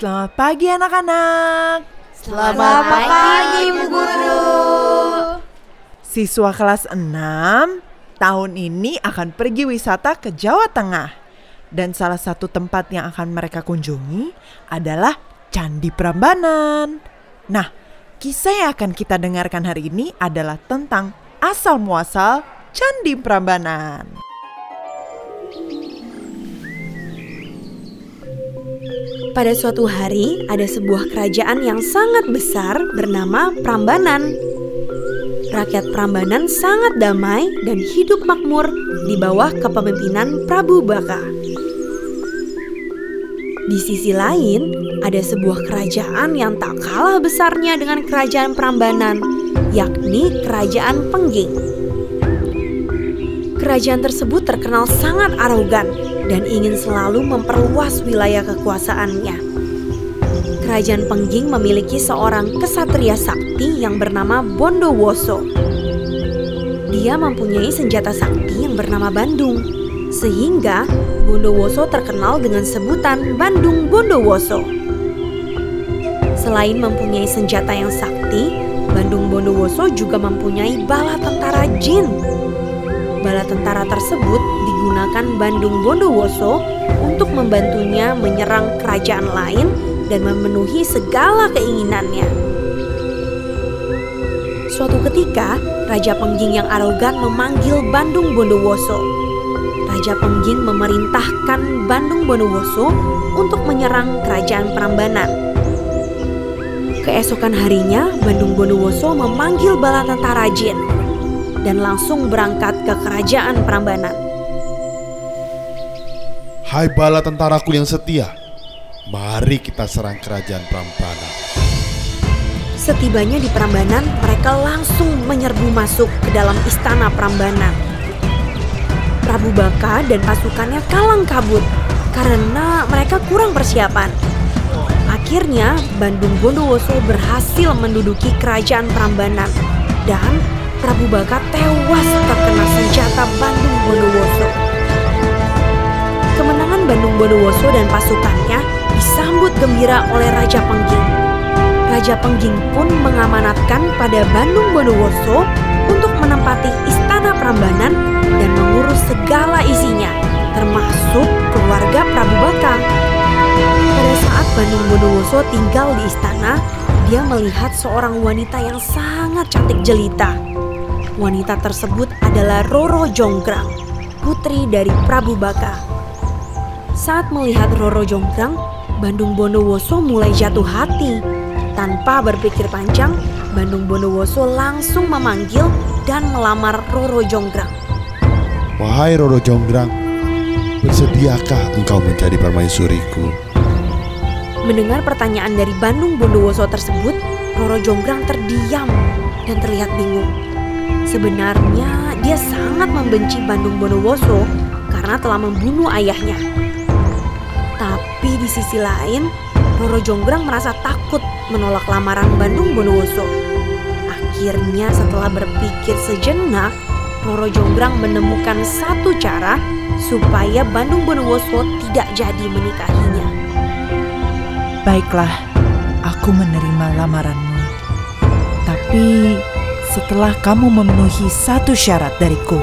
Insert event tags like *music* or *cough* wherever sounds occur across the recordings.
Selamat pagi anak-anak. Selamat pagi, Bu Guru. Siswa kelas 6 tahun ini akan pergi wisata ke Jawa Tengah. Dan salah satu tempat yang akan mereka kunjungi adalah Candi Prambanan. Nah, kisah yang akan kita dengarkan hari ini adalah tentang asal muasal Candi Prambanan. Pada suatu hari, ada sebuah kerajaan yang sangat besar bernama Prambanan. Rakyat Prambanan sangat damai dan hidup makmur di bawah kepemimpinan Prabu Baka. Di sisi lain, ada sebuah kerajaan yang tak kalah besarnya dengan kerajaan Prambanan, yakni Kerajaan Pengging. Kerajaan tersebut terkenal sangat arogan dan ingin selalu memperluas wilayah kekuasaannya. Kerajaan Pengging memiliki seorang kesatria sakti yang bernama Bondowoso. Dia mempunyai senjata sakti yang bernama Bandung, sehingga Bondowoso terkenal dengan sebutan Bandung Bondowoso. Selain mempunyai senjata yang sakti, Bandung Bondowoso juga mempunyai bala tentara jin. Bala tentara tersebut digunakan Bandung Bondowoso untuk membantunya menyerang kerajaan lain dan memenuhi segala keinginannya. Suatu ketika, Raja Pengging yang arogan memanggil Bandung Bondowoso. Raja Pengging memerintahkan Bandung Bondowoso untuk menyerang kerajaan Prambanan. Keesokan harinya, Bandung Bondowoso memanggil bala tentara jin dan langsung berangkat ke kerajaan Prambanan. Hai bala tentaraku yang setia, mari kita serang kerajaan Prambanan. Setibanya di Prambanan, mereka langsung menyerbu masuk ke dalam istana Prambanan. Prabu Baka dan pasukannya kalang kabut karena mereka kurang persiapan. Akhirnya, Bandung Bondowoso berhasil menduduki kerajaan Prambanan dan Prabu Baka tewas terkena senjata Bandung Bondowoso. Kemenangan Bandung Bondowoso dan pasukannya disambut gembira oleh Raja Pengging. Raja Pengging pun mengamanatkan pada Bandung Bondowoso untuk menempati istana Prambanan dan mengurus segala isinya, termasuk keluarga Prabu Baka. Pada saat Bandung Bondowoso tinggal di istana, dia melihat seorang wanita yang sangat cantik jelita. Wanita tersebut adalah Roro Jonggrang, putri dari Prabu Baka. Saat melihat Roro Jonggrang, Bandung Bondowoso mulai jatuh hati. Tanpa berpikir panjang, Bandung Bondowoso langsung memanggil dan melamar Roro Jonggrang. Wahai Roro Jonggrang, bersediakah engkau menjadi permaisuriku? Mendengar pertanyaan dari Bandung Bondowoso tersebut, Roro Jonggrang terdiam dan terlihat bingung. Sebenarnya dia sangat membenci Bandung Bondowoso karena telah membunuh ayahnya. Tapi di sisi lain, Roro Jonggrang merasa takut menolak lamaran Bandung Bondowoso. Akhirnya setelah berpikir sejenak, Roro Jonggrang menemukan satu cara supaya Bandung Bondowoso tidak jadi menikahinya. Baiklah, aku menerima lamaranmu. Tapi setelah kamu memenuhi satu syarat dariku.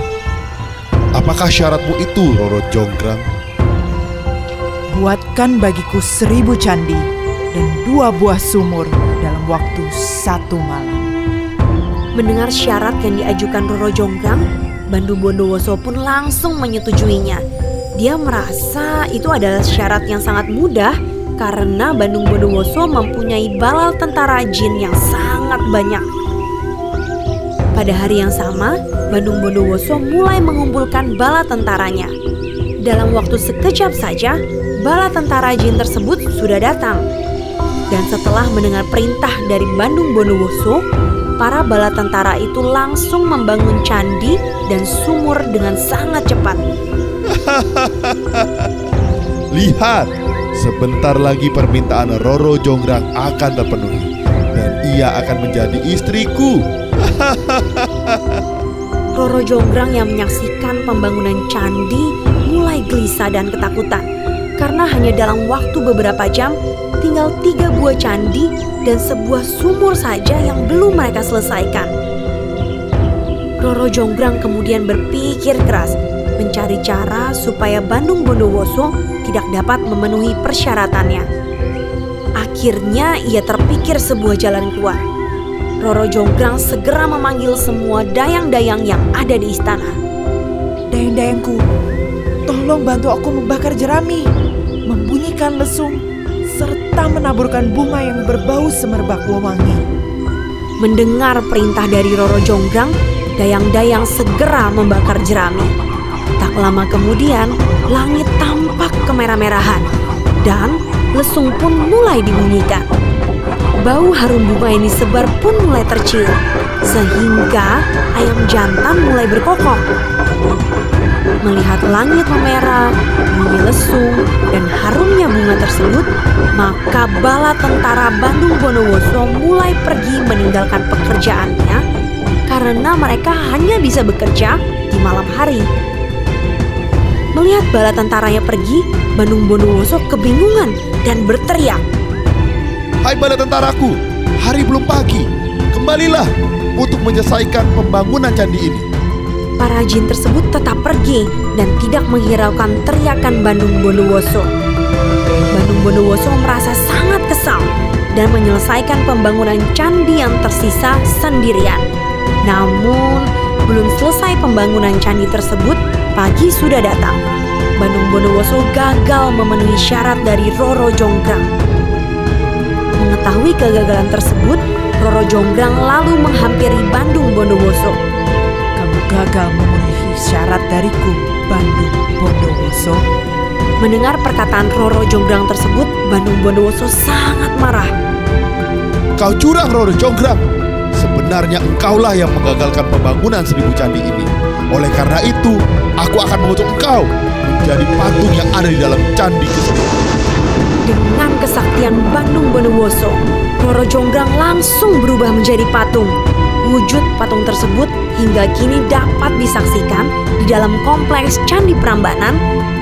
Apakah syaratmu itu, Roro Jonggrang? Buatkan bagiku seribu candi dan dua buah sumur dalam waktu satu malam. Mendengar syarat yang diajukan Roro Jonggrang, Bandung Bondowoso pun langsung menyetujuinya. Dia merasa itu adalah syarat yang sangat mudah karena Bandung Bondowoso mempunyai bala tentara jin yang sangat banyak. Pada hari yang sama, Bandung Bondowoso mulai mengumpulkan bala tentaranya. Dalam waktu sekejap saja, bala tentara jin tersebut sudah datang. Dan setelah mendengar perintah dari Bandung Bondowoso, para bala tentara itu langsung membangun candi dan sumur dengan sangat cepat. *laughs* Lihat, sebentar lagi permintaan Roro Jonggrang akan terpenuhi dan ia akan menjadi istriku. Roro Jonggrang yang menyaksikan pembangunan candi mulai gelisah dan ketakutan. karena hanya dalam waktu beberapa jam tinggal tiga buah candi dan sebuah sumur saja yang belum mereka selesaikan. Roro Jonggrang kemudian berpikir keras mencari cara supaya Bandung Bondowoso tidak dapat memenuhi persyaratannya. Akhirnya ia terpikir sebuah jalan keluar. Roro Jonggrang segera memanggil semua dayang-dayang yang ada di istana. Dayang-dayangku, tolong bantu aku membakar jerami, membunyikan lesung, serta menaburkan bunga yang berbau semerbak wewangi. Mendengar perintah dari Roro Jonggrang, dayang-dayang segera membakar jerami. Tak lama kemudian, langit tampak kemerah-merahan dan lesung pun mulai dibunyikan. Bau harum bunga ini sebar pun mulai tercium, sehingga ayam jantan mulai berkokok. Melihat langit memerah, bunyi lesung, dan harumnya bunga tersebut, maka bala tentara Bandung Bondowoso mulai pergi meninggalkan pekerjaannya karena mereka hanya bisa bekerja di malam hari. Melihat bala tentaranya pergi, Bandung Bondowoso kebingungan dan berteriak. Hai bala tentaraku, hari belum pagi. Kembalilah untuk menyelesaikan pembangunan candi ini. Para jin tersebut tetap pergi dan tidak menghiraukan teriakan Bandung Bondowoso. Bandung Bondowoso merasa sangat kesal dan menyelesaikan pembangunan candi yang tersisa sendirian. Namun, belum selesai pembangunan candi tersebut, pagi sudah datang. Bandung Bondowoso gagal memenuhi syarat dari Roro Jonggrang. Mengetahui kegagalan tersebut, Roro Jonggrang lalu menghampiri Bandung Bondowoso. Kamu gagal memenuhi syarat dariku, Bandung Bondowoso. Mendengar perkataan Roro Jonggrang tersebut, Bandung Bondowoso sangat marah. Kau curang Roro Jonggrang. Sebenarnya engkaulah yang menggagalkan pembangunan seribu candi ini. Oleh karena itu, aku akan mengutuk engkau menjadi patung yang ada di dalam candi tersebut. Kesaktian Bandung Bondowoso, Roro Jonggrang langsung berubah menjadi patung. Wujud patung tersebut hingga kini dapat disaksikan di dalam kompleks Candi Prambanan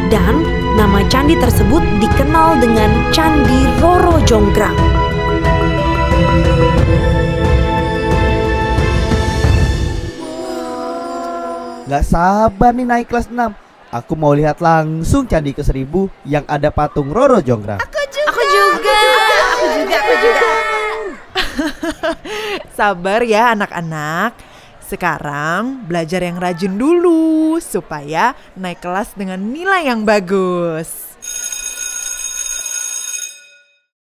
dan nama candi tersebut dikenal dengan Candi Roro Jonggrang. Gak sabar nih naik kelas 6 Aku mau lihat langsung candi ke seribu yang ada patung Roro Jonggrang Aku juga. Aku juga. Aku juga. Sabar ya anak-anak. Sekarang belajar yang rajin dulu supaya naik kelas dengan nilai yang bagus.